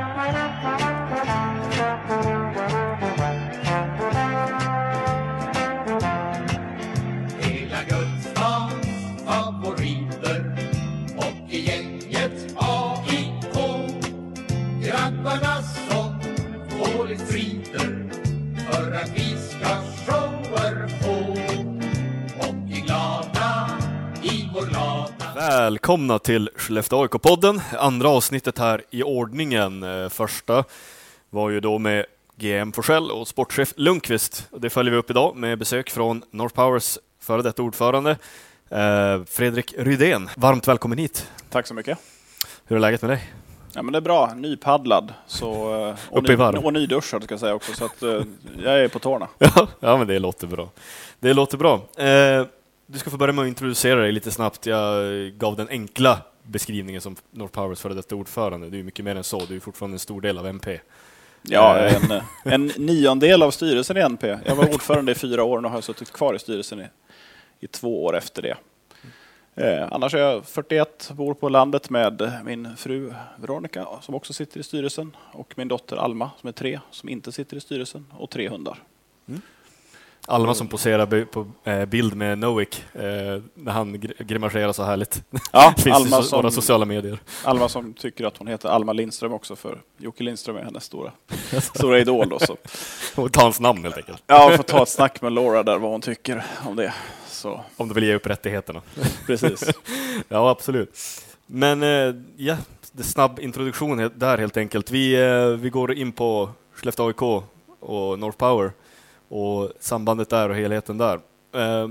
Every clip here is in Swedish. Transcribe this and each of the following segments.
Thank you. Välkomna till Skellefteå AIK-podden, andra avsnittet här i ordningen. Eh, Första var ju då med GM Forsell och sportchef Lundqvist. Det följer vi upp idag med besök från North Powers före detta ordförande eh, Fredrik Rydén. Varmt välkommen hit. Tack så mycket. Hur är läget med dig? Ja, men det är bra. Nypaddlad så, eh, och, i varv. och nyduschad ska jag säga också. Så att, jag är på tårna. Ja, men det låter bra. Det låter bra. Du ska få börja med att introducera dig lite snabbt. Jag gav den enkla beskrivningen som North Powers före detta ordförande. Du är mycket mer än så. Du är fortfarande en stor del av MP. Ja, Eh. en, en niondel av styrelsen i NP. Jag var ordförande i fyra år och har suttit kvar i styrelsen i, i två år efter det. Eh, annars är jag 41, bor på landet med min fru Veronica som också sitter i styrelsen och min dotter Alma som är tre som inte sitter i styrelsen och tre hundar. Alma som poserar på eh, bild med Noik eh, när han gr- grimaserar så härligt. Ja, Finns Alma i som, sociala medier. Alma som tycker att hon heter Alma Lindström också för Jocke Lindström är hennes stora, stora idol. Då, så. Och ta hans namn helt enkelt. Ja, får ta ett snack med Laura där vad hon tycker om det. Så, Om du vill ge upp rättigheterna. precis. Ja, absolut. Men eh, ja, snabb introduktion där helt enkelt. Vi, vi går in på Skellefteå AIK och North Power och sambandet där och helheten där. Eh,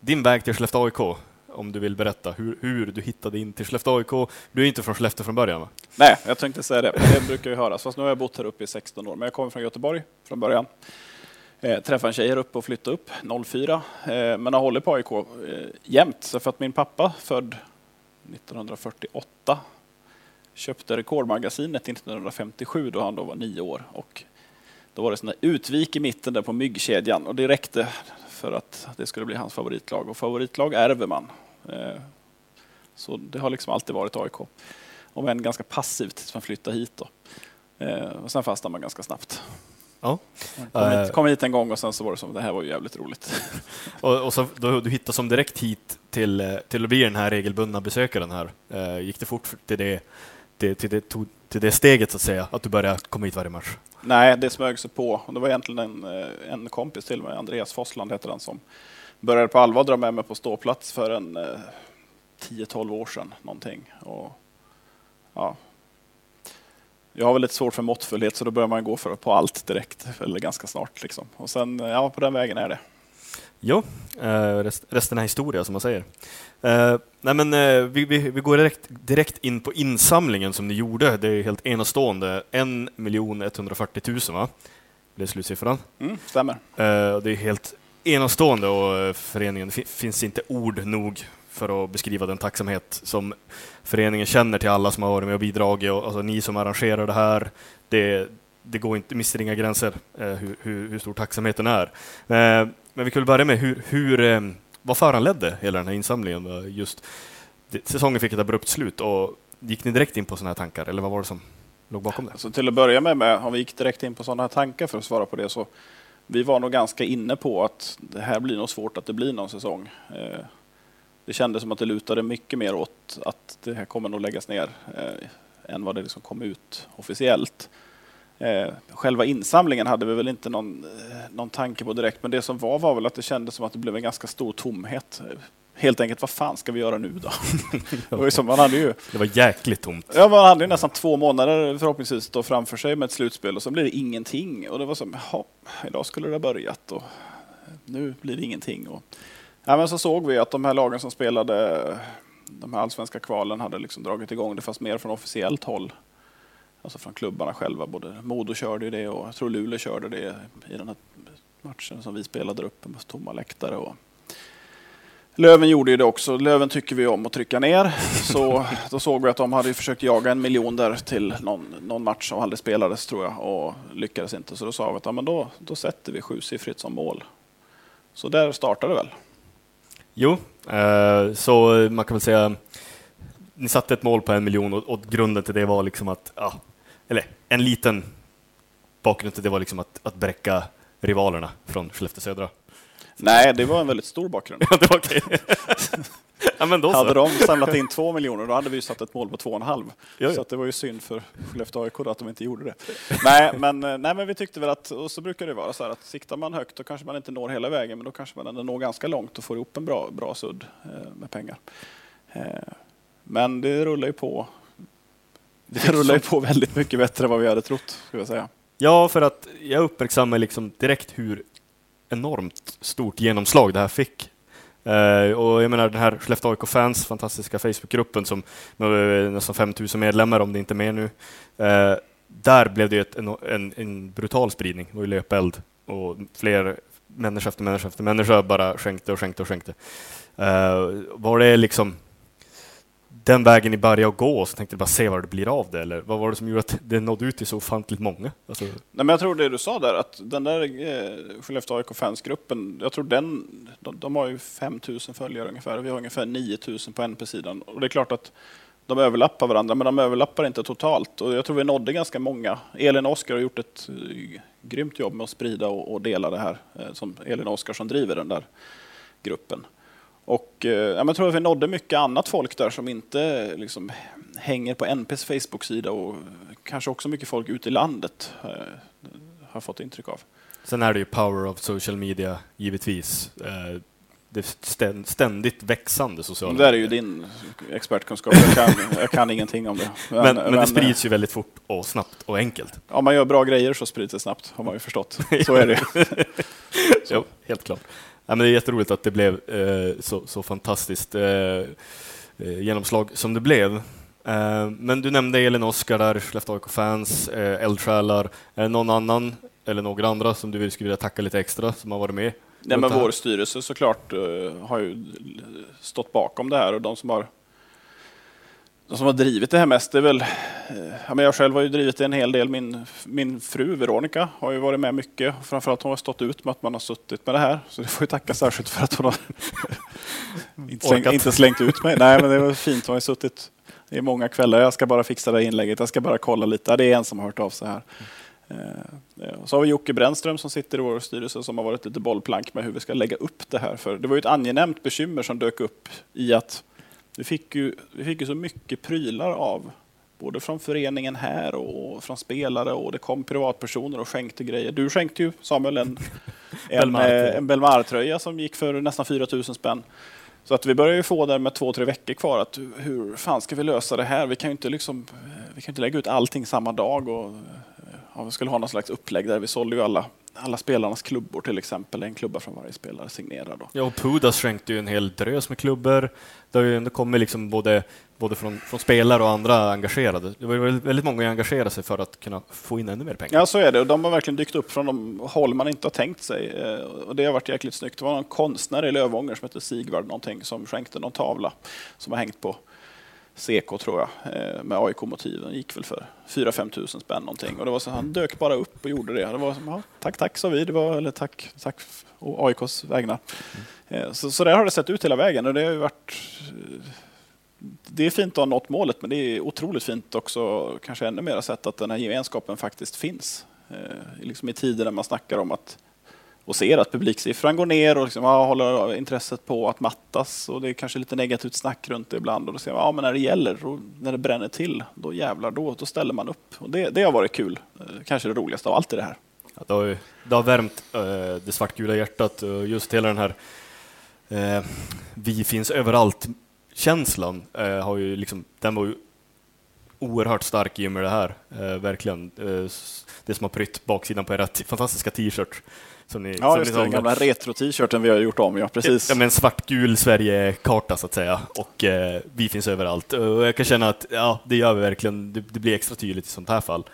din väg till Skellefteå AIK, om du vill berätta hur, hur du hittade in till Skellefteå AIK. Du är inte från Skellefteå från början va? Nej, jag tänkte säga det. Det brukar ju höras. Fast nu har jag bott här uppe i 16 år. Men jag kommer från Göteborg från början. Eh, träffade en tjej här uppe och flyttade upp 04. Eh, men har hållit på AIK eh, jämt. Så för att min pappa, född 1948, köpte Rekordmagasinet 1957 då han då var nio år. Och då var det sån där utvik i mitten där på myggkedjan och det räckte för att det skulle bli hans favoritlag. Och favoritlag ärver man. Eh, så det har liksom alltid varit AIK. Om än ganska passivt tills man flyttade hit. Då. Eh, och sen fastnade man ganska snabbt. Ja. Kom, Eh. hit, kom hit en gång och sen så var det som det här var ju jävligt roligt. Och, och så, då, du hittade som direkt hit till, eh, till att bli den här regelbundna besökaren här. Eh, gick det fort till det, till, till, det, till det steget så att säga, att du började komma hit varje match? Nej, det smög sig på. Och det var egentligen en, eh, en kompis till mig, Andreas Fossland heter han, som började på allvar dra med mig på ståplats för en eh, 10-12 år sedan någonting. Och, ja. Jag har väl lite svårt för måttfullhet så då börjar man gå för på allt direkt, eller ganska snart. Liksom. Och sen, ja, på den vägen är det. Jo, eh, rest, resten är historia som man säger. Eh, nej men, eh, vi, vi, vi går direkt, direkt in på insamlingen som ni gjorde. Det är helt enastående. 1 140 000 va? Det är slutsiffran. Mm, stämmer. Det är helt enastående och föreningen, finns inte ord nog för att beskriva den tacksamhet som föreningen känner till alla som har varit med och bidragit. Och, alltså, ni som arrangerar det här, det, det går inte, mister inga gränser eh, hur, hur, hur stor tacksamheten är. Eh, men vi kan väl börja med hur, hur, ehm, vad föranledde hela den här insamlingen? Just, säsongen fick ett abrupt slut och gick ni direkt in på sådana här tankar eller vad var det som låg bakom det? Så till att börja med, med, om vi gick direkt in på sådana här tankar för att svara på det, så vi var nog ganska inne på att det här blir nog svårt att det blir någon säsong. Eh, det kändes som att det lutade mycket mer åt att det här kommer nog läggas ner eh, än vad det liksom kom ut officiellt. Eh, själva insamlingen hade vi väl inte någon, eh, någon tanke på direkt, men det som var var väl att det kändes som att det blev en ganska stor tomhet. Helt enkelt, vad fan ska vi göra nu då? det var man hade ju Det var jäkligt tomt. Ja, man hade ju nästan två månader förhoppningsvis då framför sig med ett slutspel och så blir det ingenting. Och det var som, jaha, idag skulle det ha börjat och nu blir det ingenting. Och, ja, men så såg vi att de här lagen som spelade de här allsvenska kvalen hade liksom dragit igång det fast mer från officiellt håll. Alltså från klubbarna själva. Både Modo körde det och jag tror Luleå körde det i den här matchen som vi spelade där uppe med tomma läktare. Och Löven gjorde det också. Löven tycker vi om att trycka ner. Så då såg vi att de hade försökt jaga en miljon där till någon, någon match som aldrig spelades tror jag och lyckades inte. Så då sa vi att ja, men då, då sätter vi sjusiffrigt som mål. Så där startade det väl. Jo, eh, så man kan väl säga ni satte ett mål på en miljon och, och grunden till det var liksom att ja, eller en liten bakgrund till det var liksom att, att bräcka rivalerna från Skellefteå Södra. Nej, det var en väldigt stor bakgrund. Ja, det var okej. ja, men då så. Hade de samlat in två miljoner, då hade vi ju satt ett mål på två och en halv. Ja, ja. Så det var ju synd för Skellefteå AIK att de inte gjorde det. nej, men, eh, nej, men vi tyckte väl att, och så brukar det vara så här att siktar man högt då kanske man inte når hela vägen, men då kanske man ändå når ganska långt och får ihop en bra, bra sudd eh, med pengar. Eh, men det rullar ju på. Det rullar ju på väldigt mycket bättre än vad vi hade trott, skulle jag säga. Ja, för att jag uppmärksammar liksom direkt hur enormt stort genomslag det här fick. Eh, och jag menar den här Skellefteå AIK-fans fantastiska Facebookgruppen som med nästan 5000 medlemmar, om det inte är mer nu. Eh, där blev det ett, en, en, en brutal spridning, det var ju löpeld och fler människa efter människa efter människa bara skänkte och skänkte och skänkte. Eh, var det liksom den vägen ni började gå och så tänkte du bara se vad det blir av det? Eller vad var det som gjorde att det nådde ut till så ofantligt många? Alltså, Nej, men jag tror det du sa där, att den där eh, Skellefteå AIK fansgruppen, jag tror den, de, de har ju 5000 följare ungefär, och vi har ungefär 9000 på NP-sidan. Och det är klart att de överlappar varandra, men de överlappar inte totalt. Och jag tror vi nådde ganska många. Elin och Oskar har gjort ett eh, grymt jobb med att sprida och, och dela det här, eh, som Elin och Oskar som driver den där gruppen. Och eh, ja, men jag tror att vi nådde mycket annat folk där som inte liksom, hänger på NPs Facebook-sida och kanske också mycket folk ute i landet eh, har fått intryck av. Sen är det ju power of social media, givetvis. Eh, det ständigt växande sociala Det där är ju din expertkunskap, jag kan, jag kan ingenting om det. Men, men, det eh, sprids ju väldigt fort och snabbt och enkelt. Om man gör bra grejer så sprids det snabbt, har man ju förstått. Så är det ju. Jo, helt klart. Ja, men det är jätteroligt att det blev eh, så, så fantastiskt eh, eh, genomslag som det blev. Men du nämnde Elin Oskar där, Skellefteå AIK-fans, eldsjälar. Är det någon annan eller några andra som du skulle vilja tacka lite extra som har varit med? Nej, men vår styrelse såklart har ju stått bakom det här och de som har de som har drivit det här mest det är väl, eh, ja, jag själv har ju drivit det en hel del. Min, min fru Veronica har ju varit med mycket. Framförallt hon har stått ut med att man har suttit med det här. Så det får jag tacka särskilt för att hon har inte, slängt, inte slängt ut mig. Nej, men det var fint. Hon har ju suttit i många kvällar. Jag ska bara fixa det här inlägget. Jag ska bara kolla lite. Ja, det är en som har hört av sig här. Eh, och Så har vi Jocke Brännström som sitter i vår styrelse som har varit lite bollplank med hur vi ska lägga upp det här. För det var ju ett angenämt bekymmer som dök upp i att vi fick ju, vi fick ju så mycket prylar av både från föreningen här och från spelare och det kom privatpersoner och skänkte grejer. Du skänkte ju Samuel en, en, eh, en Belmar-tröja som gick för nästan 4 000 spänn. Så att vi börjar ju få där med två, tre veckor kvar att hur fan ska vi lösa det här? Vi kan ju inte, liksom, vi kan inte lägga ut allting samma dag och ja, vi skulle ha någon slags upplägg där vi sålde ju alla, alla spelarnas klubbor till exempel. En klubba från varje spelare signerad. Då. Ja, och Pudas skänkte ju en hel drös med klubbor. Det har ju kommit liksom både, både från, från spelare och andra engagerade. Det var väldigt- många som engagerade sig för att kunna få in ännu mer pengar. Ja, så är det. Och de har verkligen dykt upp från de håll man inte har tänkt sig. Eh, Och det har varit jäkligt snyggt. Det var någon konstnär i Lövånger som heter Sigvard någonting som skänkte någon tavla som har hängt på CK tror jag, eh, med AIK-motiven. gick väl för 4-5 tusen spänn någonting. Och det var så, han dök bara upp och gjorde det. Det var som, ja, tack, tack sa vi. Det var, eller tack, tack å AIKs vägnar. Eh, Så, så där har det sett ut hela vägen. Och det har ju varit det är fint att ha nått målet, men det är otroligt fint också, kanske ännu mer sett att den här gemenskapen faktiskt finns. Eh, liksom I tider när man snackar om att och ser att publiksiffran går ner och liksom, ja, håller intresset på att mattas och det är kanske lite negativt snack runt det ibland och då ser man, ja men när det gäller och när det bränner till, då jävlar, då, då ställer man upp. Och det, det har varit kul, eh, kanske det roligaste av allt i det här. Ja, det, har ju, det har värmt äh, det svartgula hjärtat och just hela den här äh, vi finns överallt-känslan äh, har ju liksom, den var ju oerhört stark i och med det här. Eh, verkligen. Eh, det som har prytt baksidan på era fantastiska t-shirt. Som ni, Ja, som just det, den gamla retro-t-shirten vi har gjort om, ja precis. Ja, men svartgul Sverige-karta så att säga. Och eh, vi finns överallt. Och jag kan känna att ja, det gör vi verkligen. Det, det blir extra tydligt i sånt här fall.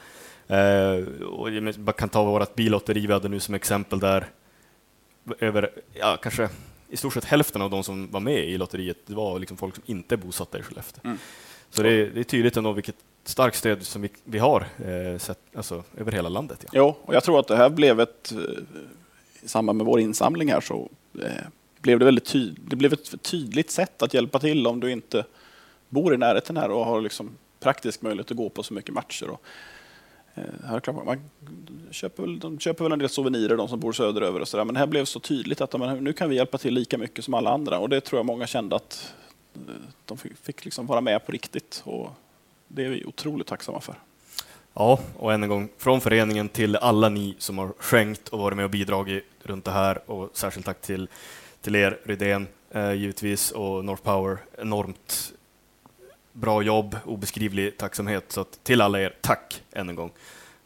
Eh, och bara kan ta vårt billotteri vi hade nu som exempel där. Över, ja, kanske i stort sett hälften av de som var med i lotteriet, det var liksom folk som inte är bosatta i Skellefteå. Mm. Så det är, det är tydligt ändå vilket starkt stöd som vi, vi har eh, sett, alltså, över hela landet. Ja. Jo, och jag tror att det här blev ett, eh, i samband med vår insamling här så eh, blev det väldigt tyd, det blev ett tydligt sätt att hjälpa till om du inte bor i närheten här och har liksom praktisk möjlighet att gå på så mycket matcher. Och, eh, Här klart, man köper väl, de köper väl en del souvenirer, de som bor söderöver och sådär. Men det här blev så tydligt att de, nu kan vi hjälpa till lika mycket som alla andra. Och det tror jag många kände att de fick liksom vara med på riktigt. Och det är vi otroligt tacksamma för. Ja, och än en gång från föreningen till alla ni som har skänkt och varit med och bidragit runt det här och särskilt tack till, till er Rydén eh, givetvis och North Power. Enormt bra jobb, obeskrivlig tacksamhet. Så att till alla er, tack än en gång.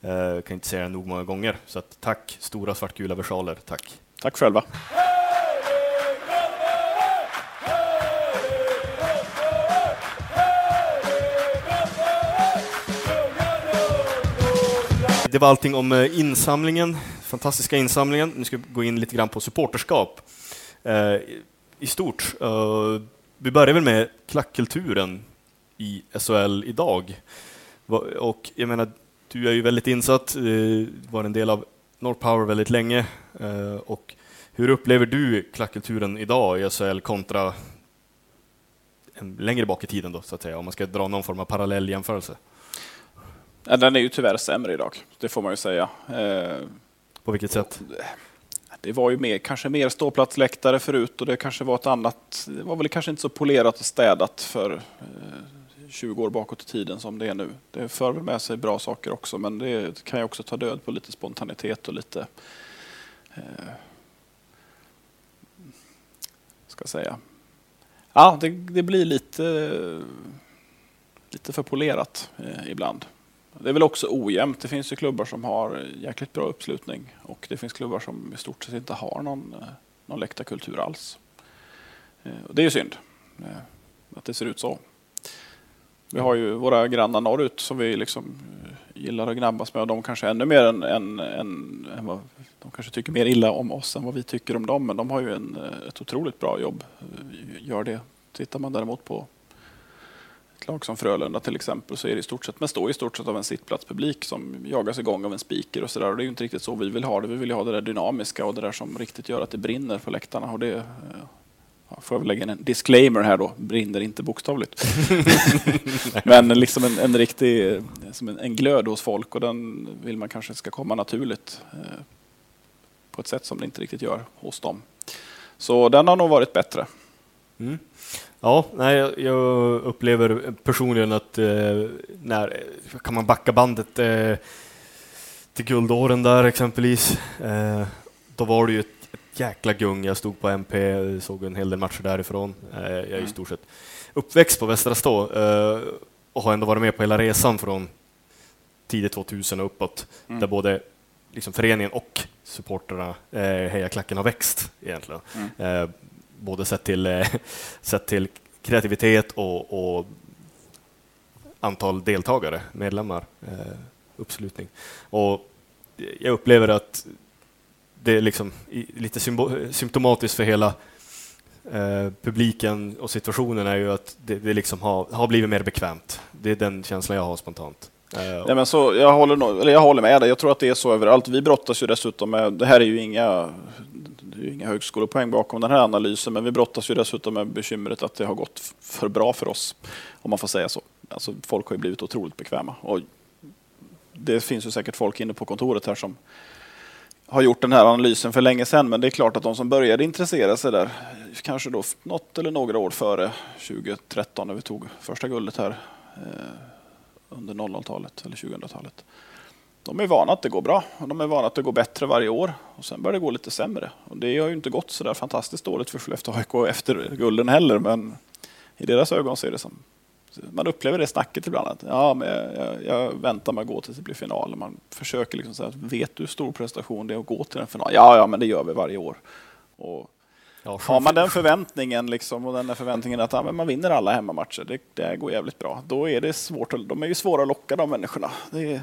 Eh, kan inte säga det nog många gånger. Så att tack, stora svartgula versaler, tack. Tack själva. Det var allting om eh, insamlingen, fantastiska insamlingen. Nu ska vi gå in lite grann på supporterskap eh, i stort. Eh, vi börjar väl med klackkulturen i SHL idag. Och jag menar, du är ju väldigt insatt, var en del av North Power väldigt länge. Och hur upplever du klackkulturen idag i SHL kontra längre bak i tiden då, så att säga, om man ska dra någon form av parallell jämförelse? Den är ju tyvärr sämre idag, det får man ju säga. Eh, På vilket sätt? Det var ju mer, kanske mer ståplatsläktare förut och det kanske var ett annat, det var väl kanske inte så polerat och städat för 20 eh, år bakåt i tiden som det är nu. Det för väl med sig bra saker också men det kan ju också ta död på lite spontanitet och lite eh, ska säga. Ja, det, det blir lite lite för polerat eh, ibland. Det är väl också ojämnt. Det finns ju klubbar som har jäkligt bra uppslutning och det finns klubbar som i stort sett inte har någon, eh, någon läktarkultur alls. Eh, och det är ju synd eh, att det ser ut så. Vi har ju våra grannar norrut som vi liksom gillar att gnabbas med och de kanske ännu mer än, än, än, än vad, de kanske tycker mer illa om oss än vad vi tycker om dem. Men de har ju en, ett otroligt bra jobb. Gör det. Tittar man däremot på ett lag som Frölunda till exempel så är det i stort sett, men står i stort sett av en sittplatspublik som jagas igång av en speaker och sådär. Det är ju inte riktigt så vi vill ha det. Vi vill ju ha det där dynamiska och det där som riktigt gör att det brinner på läktarna. Och det, eh, får jag väl lägga in en disclaimer här då, brinner inte bokstavligt. men liksom en, en riktig, som en, en, glöd hos folk och den vill man kanske ska komma naturligt eh, på ett sätt som det inte riktigt gör hos dem. Så den har nog varit bättre. Mm. Ja, nej, jag upplever personligen att eh, när kan man backa bandet eh, till guldåren där exempelvis, eh, då var det ju ett, ett jäkla gung. Jag stod på MP, såg en hel del matcher därifrån. Eh, jag är i mm. stort sett uppväxt på Västra Stå eh, och har ändå varit med på hela resan från tidigt 2000 och uppåt, mm. där både liksom föreningen och supporterna, eh, hejaklacken, har växt egentligen. Mm. Både sett till, eh, sett till kreativitet och, och antal deltagare, medlemmar, eh, uppslutning. Och jag upplever att det är liksom lite symptomatiskt för hela eh, publiken och situationen är ju att det, det liksom har, har blivit mer bekvämt. Det är den känslan jag har spontant. Eh, Nej, men så, jag, håller, eller jag håller med dig. Jag tror att det är så överallt. Vi brottas ju dessutom med, det här är ju inga det är inga högskolepoäng bakom den här analysen, men vi brottas ju dessutom med bekymret att det har gått för bra för oss, om man får säga så. Alltså, folk har ju blivit otroligt bekväma. Och det finns ju säkert folk inne på kontoret här som har gjort den här analysen för länge sedan, men det är klart att de som började intressera sig där, kanske då något eller några år före 2013 när vi tog första guldet här eh, under 00-talet eller 2000-talet de är vana att det går bra och de är vana att det går bättre varje år. Och Sen börjar det gå lite sämre. Och det har ju inte gått så där fantastiskt dåligt för Skellefteå AIK efter gulden heller, men i deras ögon ser det som... Man upplever det snacket ibland, att ja, men jag, jag, jag väntar med att gå tills det blir final. Man försöker liksom säga, vet du hur stor prestation det är att gå till en final? Ja, ja, men det gör vi varje år. Och Ja, har man den förväntningen liksom, och den där förväntningen att ja, man vinner alla hemmamatcher, det, det går jävligt bra. Då är det svårt. De är ju svåra att locka de människorna. Det är,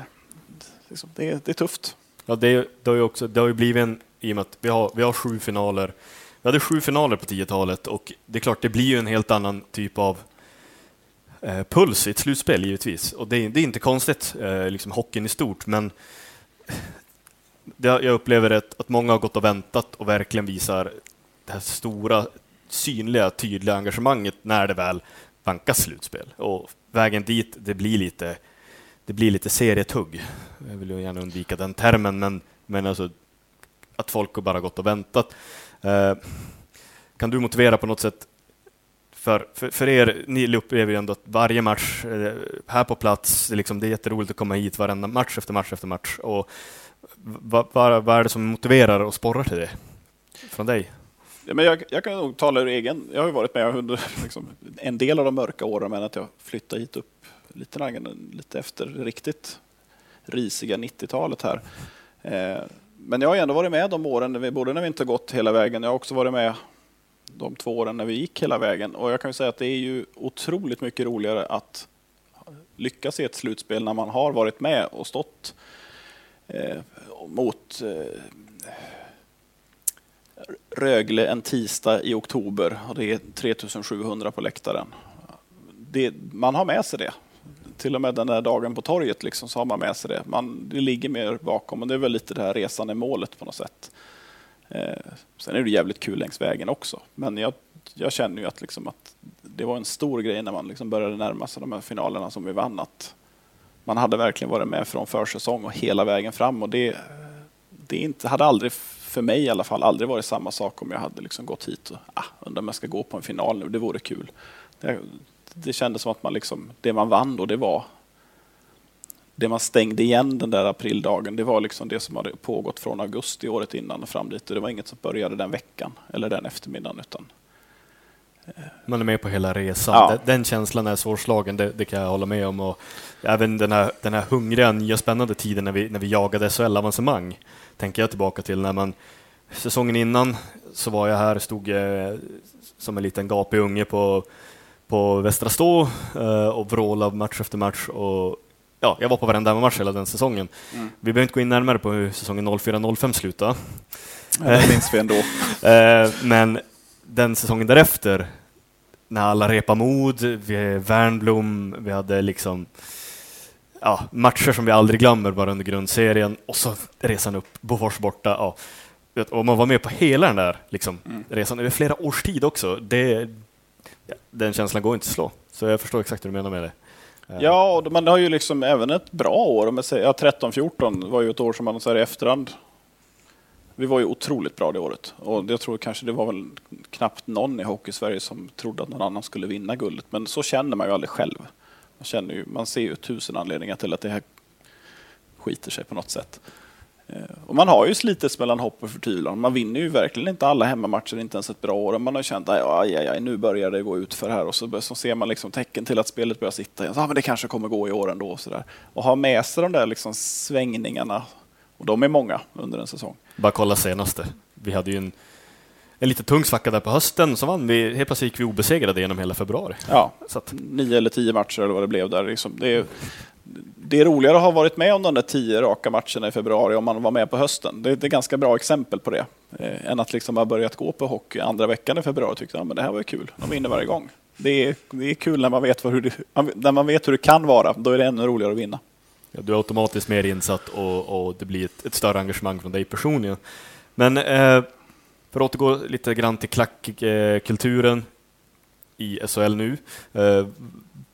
Liksom, det, är, det är tufft. Ja, det, det, har ju också, det har ju blivit en, i och med att vi har, vi har sju finaler. Vi hade sju finaler på 10-talet och det är klart, det blir ju en helt annan typ av eh, puls i ett slutspel givetvis. Och det, det är inte konstigt, eh, liksom hockeyn i stort, men det, jag upplever att, att många har gått och väntat och verkligen visar det här stora, synliga, tydliga engagemanget när det väl vankas slutspel. Och vägen dit, det blir lite, det blir lite serietugg Jag vill ju gärna undvika den termen, men, men alltså att folk har bara gått och väntat. Eh, kan du motivera på något sätt för, för, för, er, ni upplever ju ändå att varje match eh, här på plats, det är, liksom, det är jätteroligt att komma hit varenda match efter match efter match. Och vad, vad, vad är det som motiverar och sporrar till det från dig? Ja, men jag, jag, kan nog tala ur egen. Jag har ju varit med under liksom, en del av de mörka åren, men att jag flyttade hit upp lite, lite efter riktigt risiga 90-talet här. Eh, men jag har ändå varit med de åren, både när vi inte gått hela vägen, jag har också varit med de två åren när vi gick hela vägen. Och jag kan säga att det är ju otroligt mycket roligare att lyckas i ett slutspel när man har varit med och stått eh, mot eh, Rögle en tisdag i oktober och det är 3700 på läktaren. Det, man har med sig det. Till och med den där dagen på torget liksom, så har man med sig det. Man, det ligger mer bakom och det är väl lite det här resan är målet på något sätt. Eh, sen är det jävligt kul längs vägen också. Men jag, jag känner ju att, liksom att det var en stor grej när man liksom började närma sig de här finalerna som vi vann. Att man hade verkligen varit med från försäsong och hela vägen fram. Och det, det inte, hade aldrig, för mig i alla fall, aldrig varit samma sak om jag hade liksom gått hit och ah, undrar om jag ska gå på en final nu. Det vore kul. Det, det kändes som att man liksom, det man vann då, det var det man stängde igen den där aprildagen, det var liksom det som hade pågått från augusti året innan och fram dit. Det var inget som började den veckan eller den eftermiddagen. Utan, eh, man är med på hela resan. Ja. Den känslan är svårslagen, det, det, kan jag hålla med om. Och även den här, den här hungriga, nya, spännande tiden när vi, när vi jagade SHL-avancemang, tänker jag tillbaka till när man säsongen innan så var jag här, stod eh, som en liten gapig unge på, på Västra Stå eh, och vrålade match efter match och ja, jag var på varenda match hela den säsongen. Mm. Vi behöver inte gå in närmare på hur säsongen 04-05 slutade. Det minns vi ändå. Eh, men den säsongen därefter, när alla repade mod, vi Värnblom, vi hade liksom ja, matcher som vi aldrig glömmer bara under grundserien och så resan upp, Bofors borta. Ja. Och man var med på hela den där liksom, mm. resan över flera års tid också. Det, den känslan går inte att slå. Så jag förstår exakt hur du menar med det. Eh. Ja, och man har ju liksom även ett bra år. Om säger, ja, 13-14 var ju ett år som man säger i efterhand. Vi var ju otroligt bra det året och jag tror kanske det var väl knappt någon i Hockey-Sverige som trodde att någon annan skulle vinna guldet. Men så känner man ju aldrig själv. Man, känner ju, man ser ju tusen anledningar till att det här skiter sig på något sätt. Eh, och man har ju slitits mellan hopp och förtvivlan. Man vinner ju verkligen inte alla hemmamatcher, inte ens ett bra år. Man har känt att aj, aj, aj, nu börjar det gå ut för här och så, så ser man liksom tecken till att spelet börjar sitta igen. Så, ah, men det kanske kommer gå i år ändå. Och, så där. och ha med sig de där liksom svängningarna, och de är många under en säsong. Bara kolla senaste. Vi hade ju en, en lite tung svacka där på hösten, så vann vi, helt plötsligt gick vi obesegrade genom hela februari. Ja, så att, nio eller tio matcher eller vad det blev där. Liksom. Det är, det är roligare att ha varit med om de där tio raka matcherna i februari om man var med på hösten. Det är ett ganska bra exempel på det. Eh, än att liksom ha börjat gå på hockey andra veckan i februari och tyckte att det här var kul. De vinner varje gång. Det är, det är kul när man, vet hur det, när man vet hur det kan vara. Då är det ännu roligare att vinna. Ja, du är automatiskt mer insatt och, och det blir ett, ett, större engagemang från dig personligen. Men eh, för att återgå lite grann till klackkulturen i SHL nu. Eh,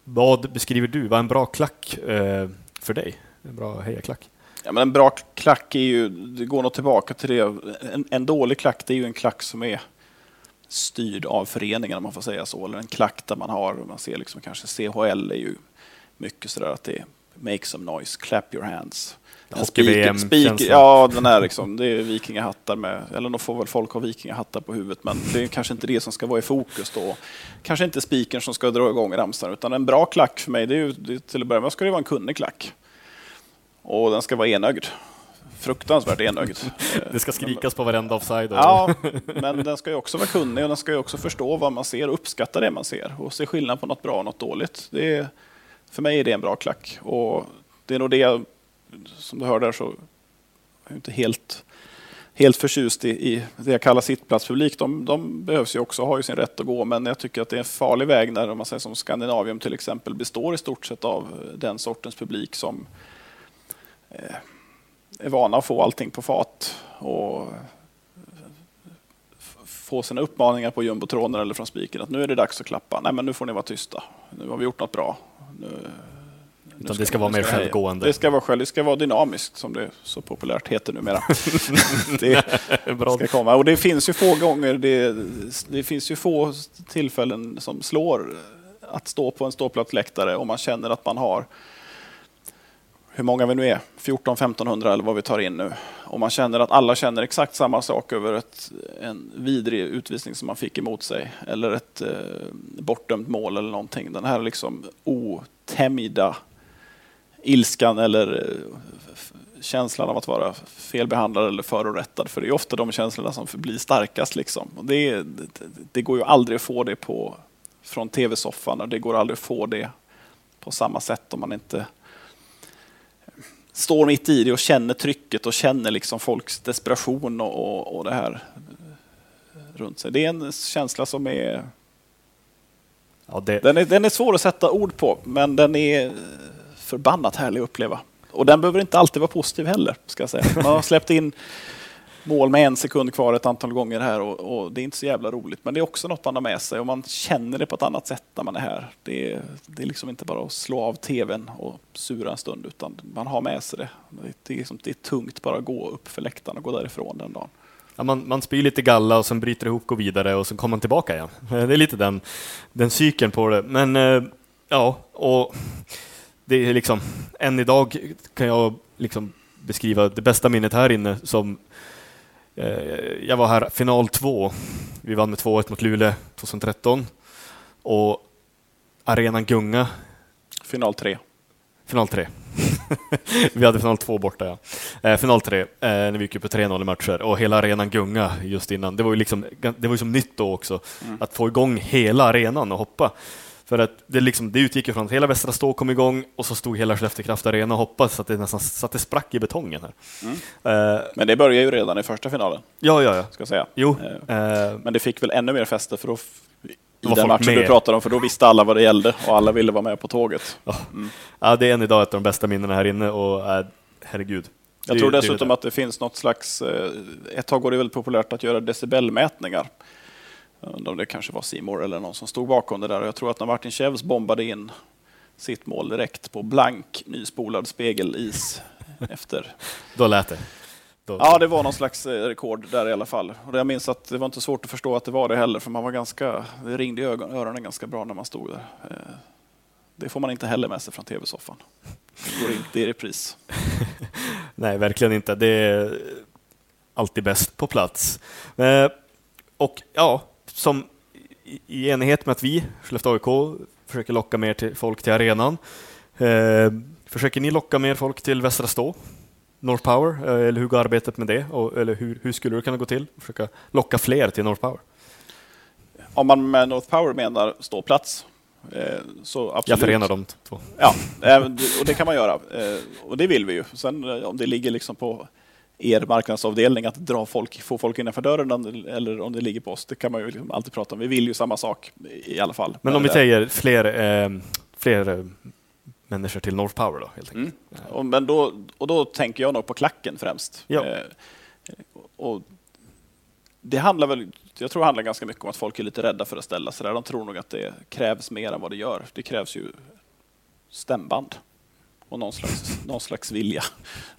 vad beskriver du? Vad är en bra klack eh, för dig? En bra hejaklack? Ja, men en bra klack är ju, det går nog tillbaka till det. En, en dålig klack det är ju en klack som är styrd av föreningen om man får säga så. Eller en klack där man har, man ser liksom kanske CHL är ju mycket sådär att det är make some noise, clap your hands. Hockey-VM Ja, den är liksom, det är vikingahattar med, eller då får väl folk ha vikingahattar på huvudet, men det är kanske inte det som ska vara i fokus då. Kanske inte spiken som ska dra igång ramsan, utan en bra klack för mig, det är ju det, till att börja med ska det vara en kunnig klack. Och den ska vara enögd. Fruktansvärt enögd. Det ska skrikas på varenda offside. Ja, men den ska ju också vara kunnig och den ska ju också förstå vad man ser och uppskatta det man ser och se skillnad på något bra och något dåligt. Det är, för mig är det en bra klack och det är nog det som du hör där så är jag inte helt, helt förtjust i, i det jag kallar sittplatspublik. De, de behövs ju också, har ju sin rätt att gå, men jag tycker att det är en farlig väg när man säger som Skandinavium till exempel består i stort sett av eh, den sortens publik som eh, är vana att få allting på fat och eh, få sina uppmaningar på jumbotronen eller från spiken att nu är det dags att klappa. Nej, men nu får ni vara tysta. Nu har vi gjort något bra. Nu, Utan det ska vara mer självgående. Det ska vara själv, det ska vara dynamiskt som det så populärt heter numera. det Bra. ska komma. Och det finns ju få gånger, det, det finns ju få tillfällen som slår att stå på en ståplatsläktare om man känner att man har hur många vi nu är, 14-1500 eller vad vi tar in nu. Om man känner att alla känner exakt samma sak över ett, en vidrig utvisning som man fick emot sig eller ett eh, bortdömt mål eller någonting. Den här liksom otämjda ilskan eller eh, känslan av att vara felbehandlad eller förorättad. För det är ofta de känslorna som blir starkast. Liksom. Och det, det, det går ju aldrig att få det på, från tv-soffan och det går aldrig att få det på samma sätt om man inte står mitt i det och känner trycket och känner liksom folks desperation och, och, och det här runt sig. Det är en känsla som är Ja, det, den, är... den är svår att sätta ord på, men den är förbannat härlig att uppleva. Och den behöver inte alltid vara positiv heller, ska jag säga. Man har släppt in mål med en sekund kvar ett antal gånger här och, och det är inte så jävla roligt. Men det är också något man har med sig och man känner det på ett annat sätt när man är här. Det är, det är liksom inte bara att slå av tvn och sura en stund, utan man har med sig det. Det, det, är, liksom, det är tungt bara att gå upp för läktaren och gå därifrån den dagen. ja, man, man spyr lite galla och sen bryter ihop, går vidare och sen kommer man tillbaka igen. Det är lite den, den cykeln på det. Men eh, ja, och det är liksom, än idag kan jag liksom beskriva det bästa minnet här inne som jag var här final två. Vi vann med 2-1 mot Luleå 2013 och arenan gunga Final tre. Final 3. vi hade final 2 borta, ja. Eh, final 3, eh, när vi gick upp på 3-0 i matcher och hela arenan gunga just innan. Det var ju liksom, det var ju som nytt då också, att få igång hela arenan och hoppa. För att det, liksom, det utgick från att hela Västra Stå kom igång och så stod hela Skellefteå Kraft Arena och hoppade så att det nästan så att det sprack i betongen här. Eh, Men det börjar ju redan i första finalen, ja, ja, ja. ska säga. Jo. Eh, Eh, Men det fick väl ännu mer fäste för då, i den matchen med. du pratade om, för då visste alla vad det gällde och alla ville vara med på tåget. ja, det är än idag ett av de bästa minnena här inne och eh, herregud. Jag tror dessutom det. att det finns något slags... eh, Ett tag var det väldigt populärt att göra decibelmätningar. Undrar om det kanske var Simor eller någon som stod bakom det där. Och jag tror att när Martin Kjevs bombade in sitt mål direkt på blank nyspolad spegelis efter Då lät det. Då, Ja, det var någon slags eh, rekord där i alla fall. Och jag minns att det var inte svårt att förstå att det var det heller, för man var ganska, det ringde i ögon, öronen ganska bra när man stod där. Eh, Det får man inte heller med sig från tv-soffan. Det går inte i repris. Nej, verkligen inte. Det är alltid bäst på plats. Eh, och ja, som i- enighet med att vi, Skellefteå AIK, försöker locka mer till folk till arenan. Eh, försöker ni locka mer folk till Västra Stå? North Power, eh, eller hur går arbetet med det? Och, eller hur, hur skulle det kunna gå till? Försöka locka fler till North Power? Om man med North Power menar ståplats, eh, så absolut. Jag förenar de två. Ja, eh, och det kan man göra. Och det vill vi ju. Sen om det ligger liksom på er marknadsavdelning att dra folk, få folk innanför dörren eller om det ligger på oss, det kan man ju liksom alltid prata om. Vi vill ju samma sak i alla fall. Men om vi det- säger fler, eh, fler eh, människor till North Power då, helt enkelt. Mm. Och, men då, och då tänker jag nog på klacken främst. Ja. Eh, och det handlar väl, jag tror det handlar ganska mycket om att folk är lite rädda för att ställa sig där. De tror nog att det krävs mer än vad det gör. Det krävs ju stämband och någon slags, någon slags vilja.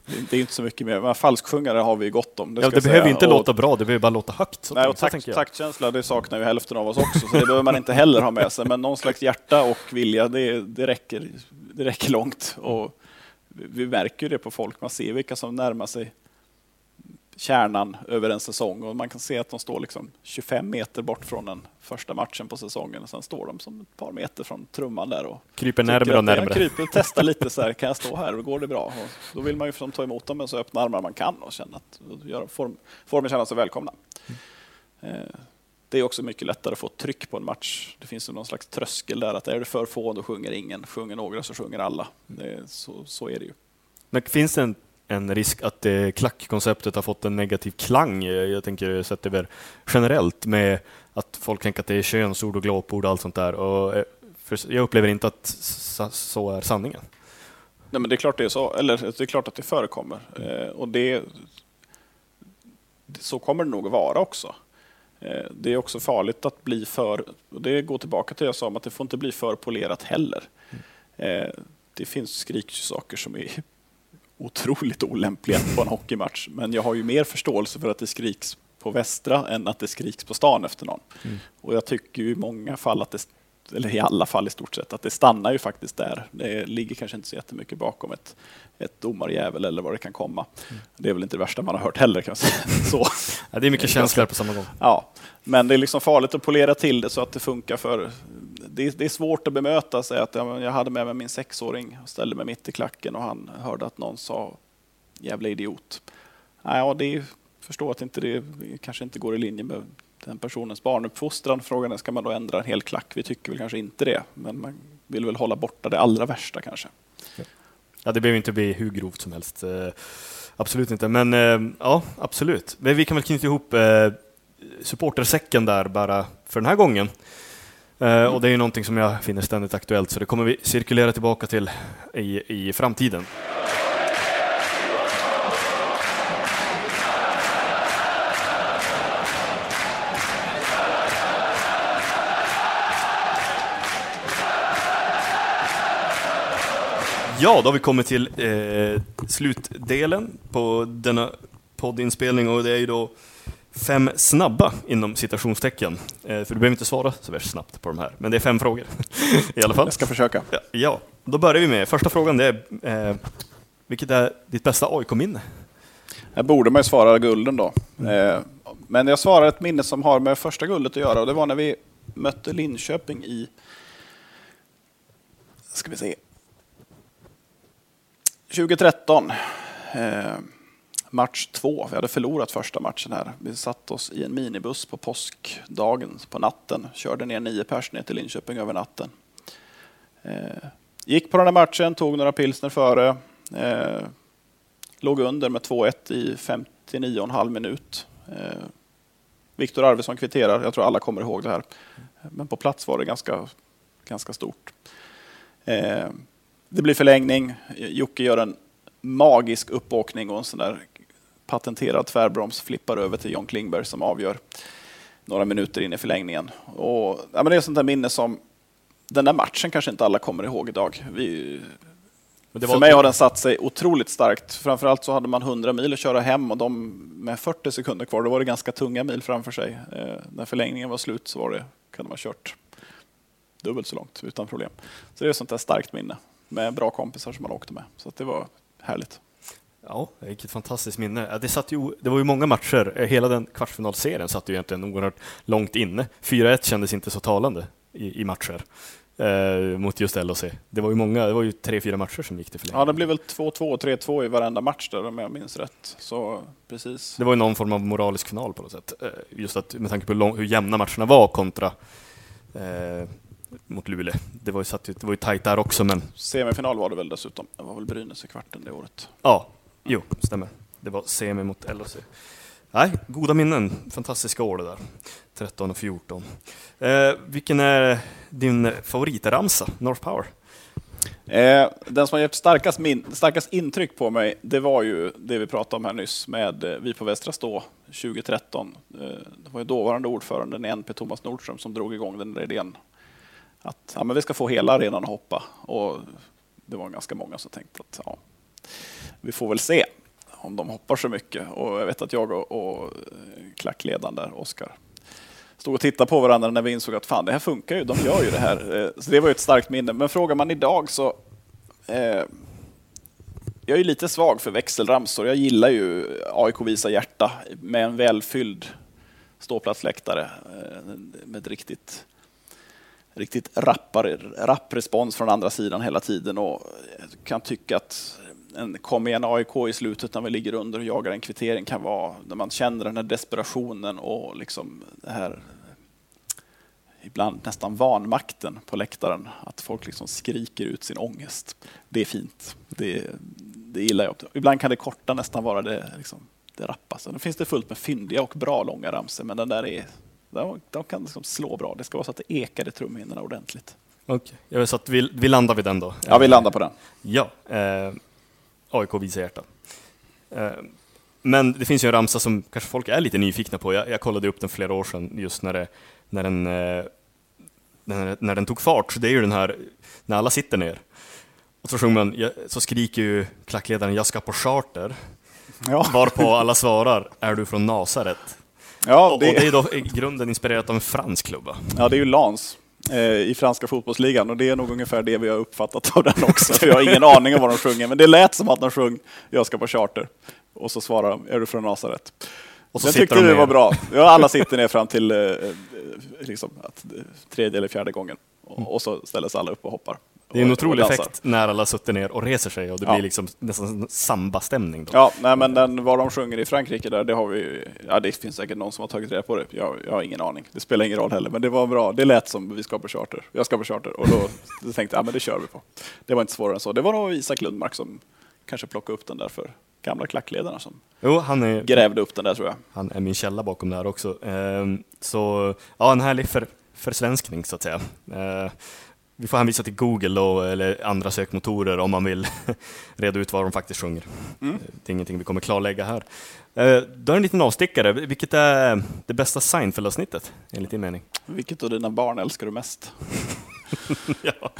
Det, det är inte så mycket mer. Men falsksjungare har vi gott om. Ja, ska det behöver säga. inte Och- låta bra, det behöver bara låta högt. Nej, och takt, taktkänsla det saknar ju hälften av oss också, så det behöver man inte heller ha med sig. Men någon slags hjärta och vilja, det, det, räcker, det räcker långt. Och vi märker det på folk, man ser vilka som närmar sig kärnan över en säsong och man kan se att de står liksom 25 meter bort från den första matchen på säsongen och sen står de som ett par meter från trumman där och Kryper närmare och närmare. kryper och testar lite så här, kan jag stå här och går det bra? Och då vill man ju som ta emot dem med så öppna armar man kan och känna att, och form, formen känna sig välkomna. Eh, Det är också mycket lättare att få tryck på en match. Det finns någon slags tröskel där att är det för få då sjunger ingen, sjunger några så sjunger alla. Är, så, så är det ju. Men finns det en, en risk att eh, klackkonceptet har fått en negativ klang? Eh, Jag tänker sett över generellt med att folk tänker att det är könsord och glåpord och allt sånt där. Och, eh, för jag upplever inte att så är sanningen. Nej, men det är klart det är så, eller det är klart att det förekommer. Eh, och det, så kommer det nog att vara också. Eh, det är också farligt att bli för, och det går tillbaka till det jag sa om att det får inte bli för polerat heller. Eh, det finns skriksaker som är otroligt olämpliga på en hockeymatch. Men jag har ju mer förståelse för att det skriks på Västra än att det skriks på stan efter någon. Mm. Och jag tycker ju i många fall att det eller i alla fall i stort sett, att det stannar ju faktiskt där. Det ligger kanske inte så jättemycket bakom ett, ett domarjävel eller vad det kan komma. Mm. Det är väl inte det värsta man har hört heller kan. Så. Ja, det är mycket känslor på samma gång. Ja, men det är liksom farligt att polera till det så att det funkar för det är, det är svårt att bemöta sig att jag hade med mig min sexåring och ställde mig mitt i klacken och han hörde att någon sa jävla idiot. Ja, det förstår att inte det kanske inte går i linje med den personens barnuppfostran. Frågan är, ska man då ändra en hel klack? Vi tycker väl kanske inte det, men man vill väl hålla borta det allra värsta kanske. Ja, det behöver inte bli hur grovt som helst. Eh, absolut inte, men eh, ja, absolut. Men vi kan väl knyta ihop eh, supportersäcken där bara för den här gången. Mm. Och det är ju någonting som jag finner ständigt aktuellt, så det kommer vi cirkulera tillbaka till i, i framtiden. Ja, då har vi kommit till eh, slutdelen på denna poddinspelning och det är ju då fem snabba inom citationstecken. Eh, för du behöver inte svara så värst snabbt på de här, men det är fem frågor i alla fall. Jag ska försöka. Ja, ja, då börjar vi med första frågan. Det är, eh, vilket är ditt bästa AIK-minne? Jag borde man ju svara gulden då. Mm. Eh, men jag svarar ett minne som har med första guldet att göra och det var när vi mötte Linköping i ska vi se, 2013, eh, match två. Vi hade förlorat första matchen här. Vi satt oss i en minibuss på påskdagen på natten. Körde ner nio pers ner till Linköping över natten. Eh, gick på den här matchen, tog några pilsner före. Eh, låg under med 2-1 i 59,5 minut. Eh, Viktor Arvidsson kvitterar. Jag tror alla kommer ihåg det här. Men på plats var det ganska, ganska stort. Eh, det blir förlängning. Jocke gör en magisk uppåkning och en sån där patenterad tvärbroms flippar över till John Klingberg som avgör några minuter in i förlängningen. Och, ja, men det är sånt där minne som den där matchen kanske inte alla kommer ihåg idag. Vi, för mig har den satt sig otroligt starkt. Framförallt så hade man 100 mil att köra hem och de med 40 sekunder kvar, då var det ganska tunga mil framför sig. Eh, när förlängningen var slut så var det, kunde man kört dubbelt så långt utan problem. Så det är ett sånt där starkt minne med bra kompisar som man åkte med. Så det var härligt. Ja, vilket fantastiskt minne. Det, satt ju, det var ju många matcher. Hela den kvartsfinalserien satt ju egentligen oerhört långt inne. 4-1 kändes inte så talande i, i matcher eh, mot just LHC. Det var ju många, det var ju tre, fyra matcher som gick till förlängning. Ja, det blev väl 2-2 och 3-2 i varenda match där om jag minns rätt. Så precis. Det var ju någon form av moralisk final på något sätt. Eh, just att med tanke på hur, lång, hur jämna matcherna var kontra eh, mot Luleå. Det var ju, satt, det var ju tajt där också, men... Semifinal var det väl dessutom? Det var väl Brynäs i kvarten det året? Ja, jo, stämmer. Det var semi mot LHC. Nej, goda minnen. Fantastiska år det där. 13 och 14. Eh, vilken är din favoritramsa, North Power? Eh, den som har gett starkast, min, starkast intryck på mig, det var ju det vi pratade om här nyss med eh, Vi på Västra Stå 2013. Eh, det var ju dåvarande ordföranden i NP, Thomas Nordström, som drog igång den där idén att ja, men vi ska få hela arenan att hoppa. Och det var ganska många som tänkte att ja, vi får väl se om de hoppar så mycket. Och jag vet att jag och, och eh, klackledaren där, Oskar, stod och tittade på varandra när vi insåg att fan, det här funkar ju, de gör ju det här. Eh, så det var ju ett starkt minne. Men frågar man idag så eh, jag är lite svag för växelramsor. Jag gillar ju AIK Visa hjärta med en välfylld ståplatsläktare eh, med ett riktigt riktigt rappar, rapp respons från andra sidan hela tiden och kan tycka att en kom igen AIK i slutet när vi ligger under och jagar en kvittering kan vara när man känner den här desperationen och liksom det här ibland nästan vanmakten på läktaren. Att folk liksom skriker ut sin ångest. Det är fint. Det, det gillar jag. Ibland kan det korta nästan vara det, liksom, det rappa. Sen finns det fullt med fyndiga och bra långa ramsor, men den där är de, de kan liksom slå bra. Det ska vara så att det ekar i trumhinnorna ordentligt. Okej, okay. så att vi, vi landar vid den då? Ja, vi landar på den. Ja, eh, AIK visar hjärta. Eh, men det finns ju en ramsa som kanske folk är lite nyfikna på. Jag, jag kollade upp den flera år sedan, just när, det, när, den, eh, när, när den tog fart. Så det är ju den här, när alla sitter ner. Och så sjunger man, så skriker ju klackledaren jag ska på charter, Ja, varpå alla svarar är du från Nasaret? ja, Och, och det det, är då i grunden inspirerat av en fransk klubb va? ja, det är ju Lans i franska fotbollsligan och det är nog ungefär det vi har uppfattat av den också. För jag har ingen aning om vad de sjunger, men det lät som att de sjöng Jag ska på charter. Och så svarar de, är du från Nasaret? Och så Den tyckte ner. var bra. Ja, alla sitter ner fram till eh, eh, liksom, att, eh, tredje eller fjärde gången. Och, och så ställer sig alla upp och hoppar. Det är en otrolig effekt när alla suttit ner och reser sig och det Ja. blir liksom nästan samba-stämning. Då. Ja, nej, men den, vad de sjunger i Frankrike där, det har vi, ja det finns säkert någon som har tagit reda på det. Jag, jag har ingen aning. Det spelar ingen roll heller, men det var bra. Det lät som vi ska på charter. Jag ska på charter. Och då, tänkte jag, ja men det kör vi på. Det var inte svårare än så. Det var nog Isak Lundmark som kanske plockade upp den där för gamla klackledarna som Jo, han är, grävde upp den där tror jag. han är min källa bakom det här också. Ehm, så ja, en härlig för, försvenskning så att säga. Vi får hänvisa till Google då, eller andra sökmotorer om man vill reda ut vad de faktiskt sjunger. Mm. Det är ingenting vi kommer klarlägga här. Ehm, då är en liten avstickare. Vilket är det bästa Seinfeld-avsnittet enligt din mening? Vilket av dina barn älskar du mest? ja.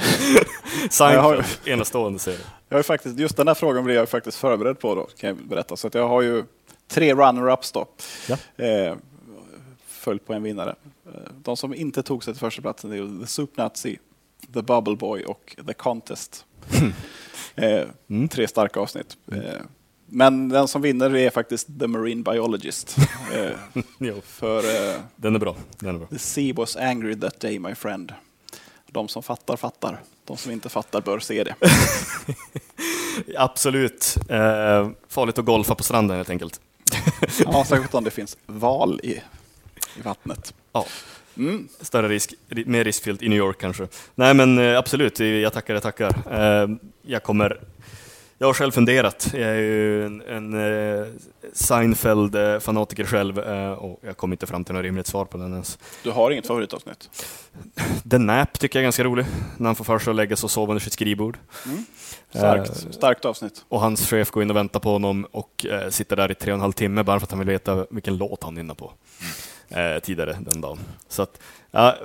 Seinfeld, enastående serie. Jag har faktiskt, just den här frågan blev jag faktiskt förberedd på då, kan jag berätta. Så att jag har ju tre runner-ups då. Ja. Eh, följt på en vinnare. Eh, De som inte tog sig till första platsen är The Soup Nazi, The Bubble Boy och The Contest. Mm. Tre starka avsnitt. Eh, men den som vinner är faktiskt The Marine Biologist. Eh, Jo, för den är bra. Den är bra. The sea was angry that day my friend. De som fattar, fattar. De som inte fattar bör se det. Absolut. Eh, farligt att golfa på stranden helt enkelt. Ja, särskilt om det finns val i, i vattnet. Ja. Mm. Större risk, ri- mer riskfyllt i New York kanske. Nej men eh, absolut, jag tackar, jag tackar. Eh, jag kommer, jag har själv funderat. Jag är ju en, en eh, Seinfeld-fanatiker själv och jag kom inte fram till något rimligt svar på den ens. Du har inget favoritavsnitt? The Nap tycker jag är ganska rolig, när han får för sig att lägga sig och sova under sitt skrivbord. Starkt, Eh, starkt avsnitt. Och hans chef går in och väntar på honom och eh, sitter där i tre och en halv timme bara för att han vill veta vilken låt han nynnar på eh, tidigare den dagen. Så att, ja,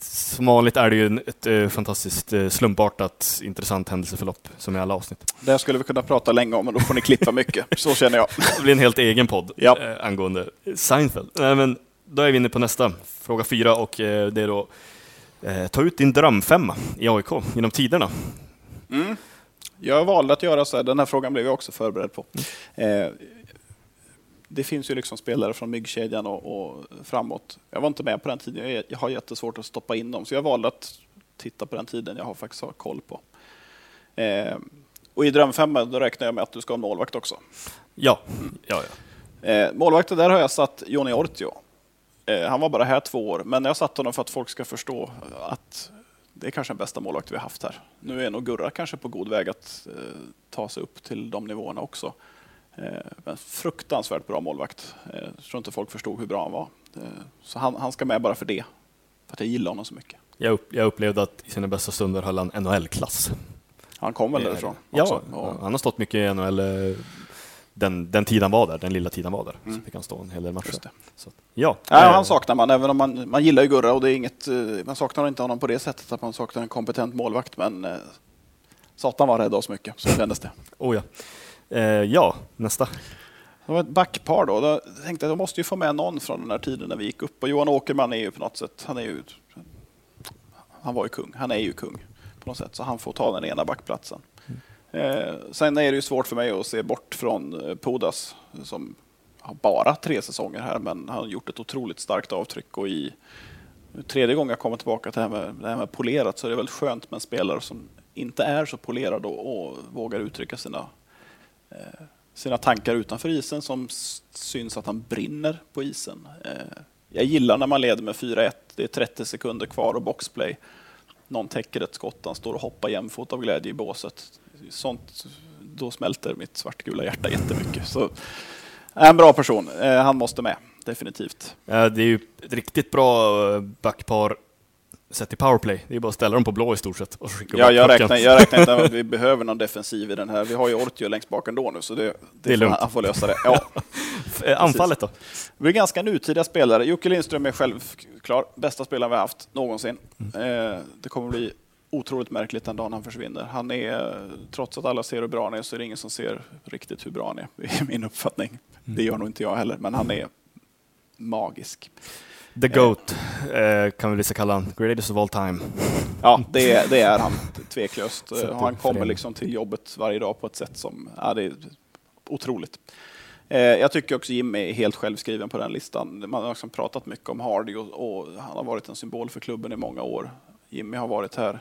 som vanligt är det ju ett eh, fantastiskt eh, slumpartat intressant händelseförlopp som i alla avsnitt. Det skulle vi kunna prata länge om, men då får ni klippa mycket. Så känner jag. Det blir en helt egen podd Ja. eh, angående Seinfeld. Nej, men då är vi inne på nästa, fråga fyra och eh, det är då eh, ta ut din drömfemma i AIK genom tiderna. Mm. Jag valde att göra så här, den här frågan blev jag också förberedd på. Det finns ju liksom spelare från myggkedjan och, och framåt. Jag var inte med på den tiden, jag, jag har jättesvårt att stoppa in dem, så jag valde att titta på den tiden jag har faktiskt har koll på. Eh, och i drömfemma då räknar jag med att du ska ha målvakt också. Ja, ja, ja. Eh, målvakten, där har jag satt Joni Ortio. Eh, han var bara här två år, men jag satt honom för att folk ska förstå att det är kanske den bästa målvakt vi har haft här. Nu är nog Gurra kanske på god väg att eh, ta sig upp till de nivåerna också. Eh, fruktansvärt bra målvakt. Eh, jag tror inte folk förstod hur bra han var. Eh, så han, han ska med bara för det. För att jag gillar honom så mycket. Jag, upp, jag upplevde att i sina bästa stunder höll han NHL-klass. Han kom väl Eh, därifrån Ja, också. Och, han har stått mycket i NHL den, den tid han var där, den lilla tid han var där. Mm. Så fick han stå en hel del matcher. Så, ja, Ja, han saknar man, även om man, man gillar ju Gurra och det är inget, man saknar inte honom på det sättet att man saknar en kompetent målvakt, men eh, satan var rädd oss mycket, så kändes det. Oh, ja. Eh, ja, nästa. Det var ett backpar då. Då tänkte jag att jag måste ju få med någon från den här tiden när vi gick upp. Och Johan Åkerman är ju på något sätt, han är ju, han var ju kung, han är ju kung på något sätt, så han får ta den ena backplatsen. Eh, sen är det ju svårt för mig att se bort från Podas Pudas som har bara tre säsonger här, men han har gjort ett otroligt starkt avtryck och i tredje gången jag kommer tillbaka till det här med, det här med polerat så är det väldigt skönt med en spelare som inte är så polerad och, och vågar uttrycka sina Eh, sina tankar utanför isen som syns att han brinner på isen. Eh, jag gillar när man leder med 4-1, det är 30 sekunder kvar och boxplay. Någon täcker ett skott, han står och hoppar jämfot av glädje i båset. Sånt, då smälter mitt svartgula hjärta jättemycket. Så, en bra person, eh, han måste med, definitivt. Ja, det är ju ett riktigt bra backpar sett i powerplay. Det är bara att ställa dem på blå i stort sett Ja, jag, räknar, jag räknar inte att vi behöver någon defensiv i den här. Vi har ju Ortio längst bak ändå nu, så det, det, Det är lugnt. han, får lösa det. Ja. Anfallet då? Vi är ganska nutida spelare. Jocke Lindström är självklar bästa spelaren vi har haft någonsin. Mm. Eh, det kommer bli otroligt märkligt den dagen han försvinner. Han är, trots att alla ser hur bra han är, så är det ingen som ser riktigt hur bra han är, i min uppfattning. Det gör nog inte jag heller, men han är magisk. The GOAT eh, kan vi vissa kalla han. Greatest of all time. Ja, det, det är han tveklöst. Så det Han kommer liksom till jobbet varje dag på ett sätt som ja, det är otroligt. Eh, Jag tycker också Jim är helt självskriven på den listan. Man har liksom pratat mycket om Hardy och, och han har varit en symbol för klubben i många år. Jimmy har varit här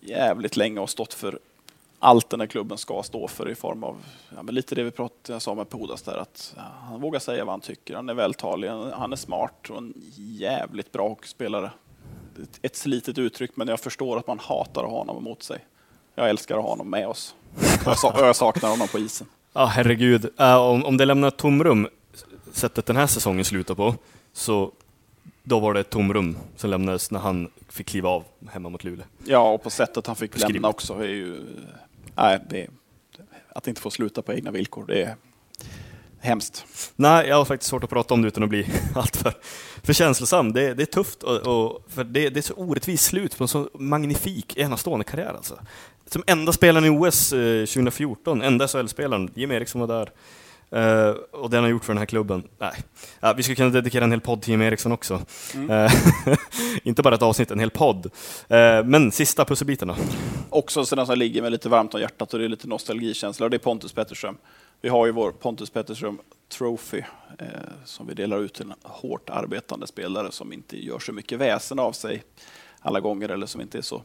jävligt länge och stått för allt den här klubben ska stå för i form av ja, lite det vi pratade sa med Podas där att han vågar säga vad han tycker. Han är vältalig, han han är smart och en jävligt bra hockeyspelare. Ett- slitet uttryck, men jag förstår att man hatar att ha honom emot sig. Jag älskar att ha honom med oss. Jag, sa, jag saknar honom på isen. Ja, herregud. Eh, om, om det lämnar ett tomrum, sättet den här säsongen slutar på, så då var det ett tomrum som lämnades när han fick kliva av hemma mot Luleå. Ja, och på sättet han fick lämna också är ju... Nej, det att inte få sluta på egna villkor, det är hemskt. Nej, jag har faktiskt svårt att prata om det utan att bli alltför för känslosam. Det, det är tufft, och, och, för det, det är så orättvist slut på en så magnifik, enastående karriär. Alltså. Som enda spelaren i OS eh, 2014, enda SHL-spelaren, Jim Eriksson var där. Eh, och det han har gjort för den här klubben. Nej. Ja, vi skulle kunna dedikera en hel podd till Jim Eriksson också. Eh, inte bara ett avsnitt, en hel podd. Eh, men sista pusselbitarna. Också sådana som ligger med lite varmt om hjärtat och det är lite nostalgikänsla. Och det är Pontus Petterström. Vi har ju vår Pontus Petterström Trophy eh, som vi delar ut till en hårt arbetande spelare som inte gör så mycket väsen av sig alla gånger eller som inte är så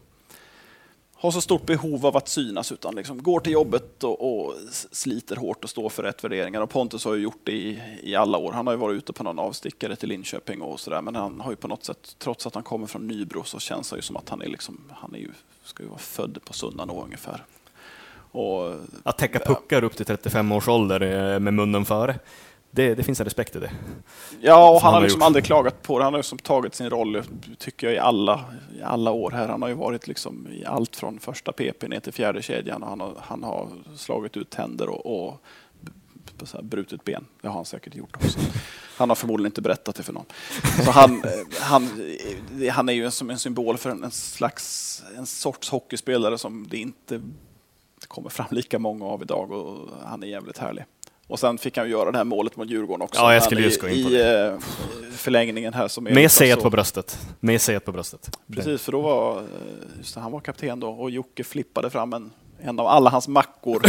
har så stort behov av att synas utan liksom går till jobbet och, och sliter hårt och står för rätt värderingar. Och Pontus har ju gjort det i, i alla år. Han har ju varit ute på någon avstickare till Linköping och sådär. Men han har ju på något sätt, trots att han kommer från Nybro, så känns det ju som att han är liksom, han är ju, ska ju vara född på Sunnanå ungefär. Och Att täcka puckar upp till 35 års ålder eh, med munnen före, det, det finns en respekt i det. Ja, och han han har liksom gjort. aldrig klagat på det. Han har liksom tagit sin roll, tycker jag, i alla, i alla år här. Han har ju varit liksom i allt från första PP ner till fjärde kedjan. Och han, har, han har slagit ut tänder och, och så här brutit ben. Det har han säkert gjort också. Han har förmodligen inte berättat det för någon. Så han, eh, han, eh, han är ju som en symbol för en, en slags, en sorts hockeyspelare som det inte kommer fram lika många av idag och han är jävligt härlig. Och sen fick han ju göra det här målet mot Djurgården också. Ja, jag skulle just i- gå in på I eh, förlängningen här som är Med C1 så- på bröstet. Med C1 på bröstet. Precis, för då var, eh, just det, han var kapten då och Jocke flippade fram en, en av alla hans mackor.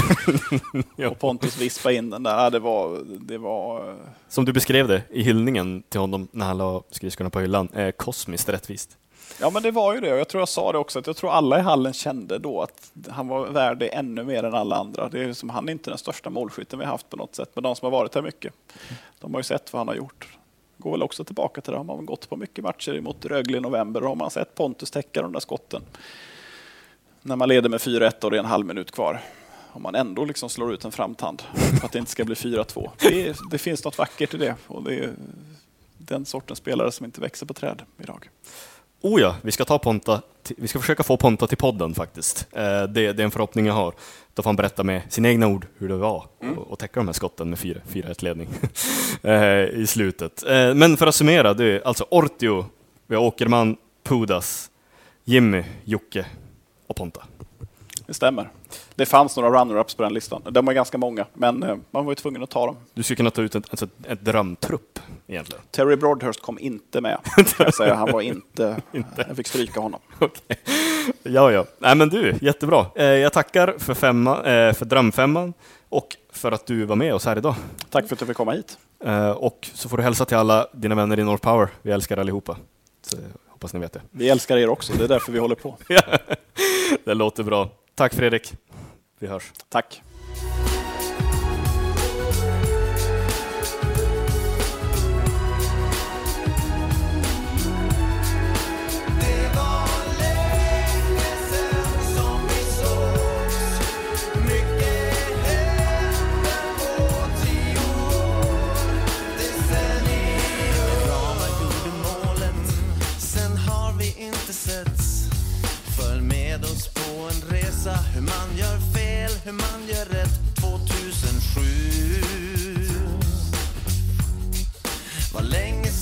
Och Pontus vispade in den där. Ja, det var, det var eh, Som du beskrev det i hyllningen till honom när han la skridskorna på hyllan, eh, kosmiskt rättvist. Ja, men det var ju det. Jag tror jag sa det också, att jag tror alla i hallen kände då att han var värd det ännu mer än alla andra. Det är ju som han är inte den största målskytten vi har haft på något sätt, men de som har varit här mycket, de har ju sett vad han har gjort. Går väl också tillbaka till det. Har man gått på mycket matcher mot Rögle i november och har man sett Pontus täcka de där skotten. När man leder med 4-1 och det är en halv minut kvar. Om man ändå liksom slår ut en framtand för att det inte ska bli 4-2. Det, det finns något vackert i det. Och det är den sortens spelare som inte växer på träd idag. Oh ja, vi ska ta Ponta, vi ska försöka få Ponta till podden faktiskt. Eh, det, det är en förhoppning jag har. Då får han berätta med sina egna ord hur det var och, och täcka de här skotten med 4-1 ledning eh, i slutet. Eh, men för att summera, det är alltså Ortio, vi har Åkerman, Pudas, Jimmy, Jocke och Ponta. Det stämmer. Det fanns några runner-ups på den listan. De var ganska många, men eh, man var ju tvungen att ta dem. Du skulle kunna ta ut en, alltså ett drömtrupp egentligen. Terry Broadhurst kom inte med. Kan säga. Han var inte... Jag fick stryka honom. Okej. Ja, ja. Nej, men du, jättebra. Eh, jag tackar för, femma, eh, för drömfemman och för att du var med oss här idag. Tack för att du fick komma hit. Och så får du hälsa till alla dina vänner i North Power. Vi älskar allihopa. Så, hoppas ni vet det. Vi älskar er också. Det är därför vi håller på. det låter bra. Tack Fredrik. Vi hörs. Tack.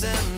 dancing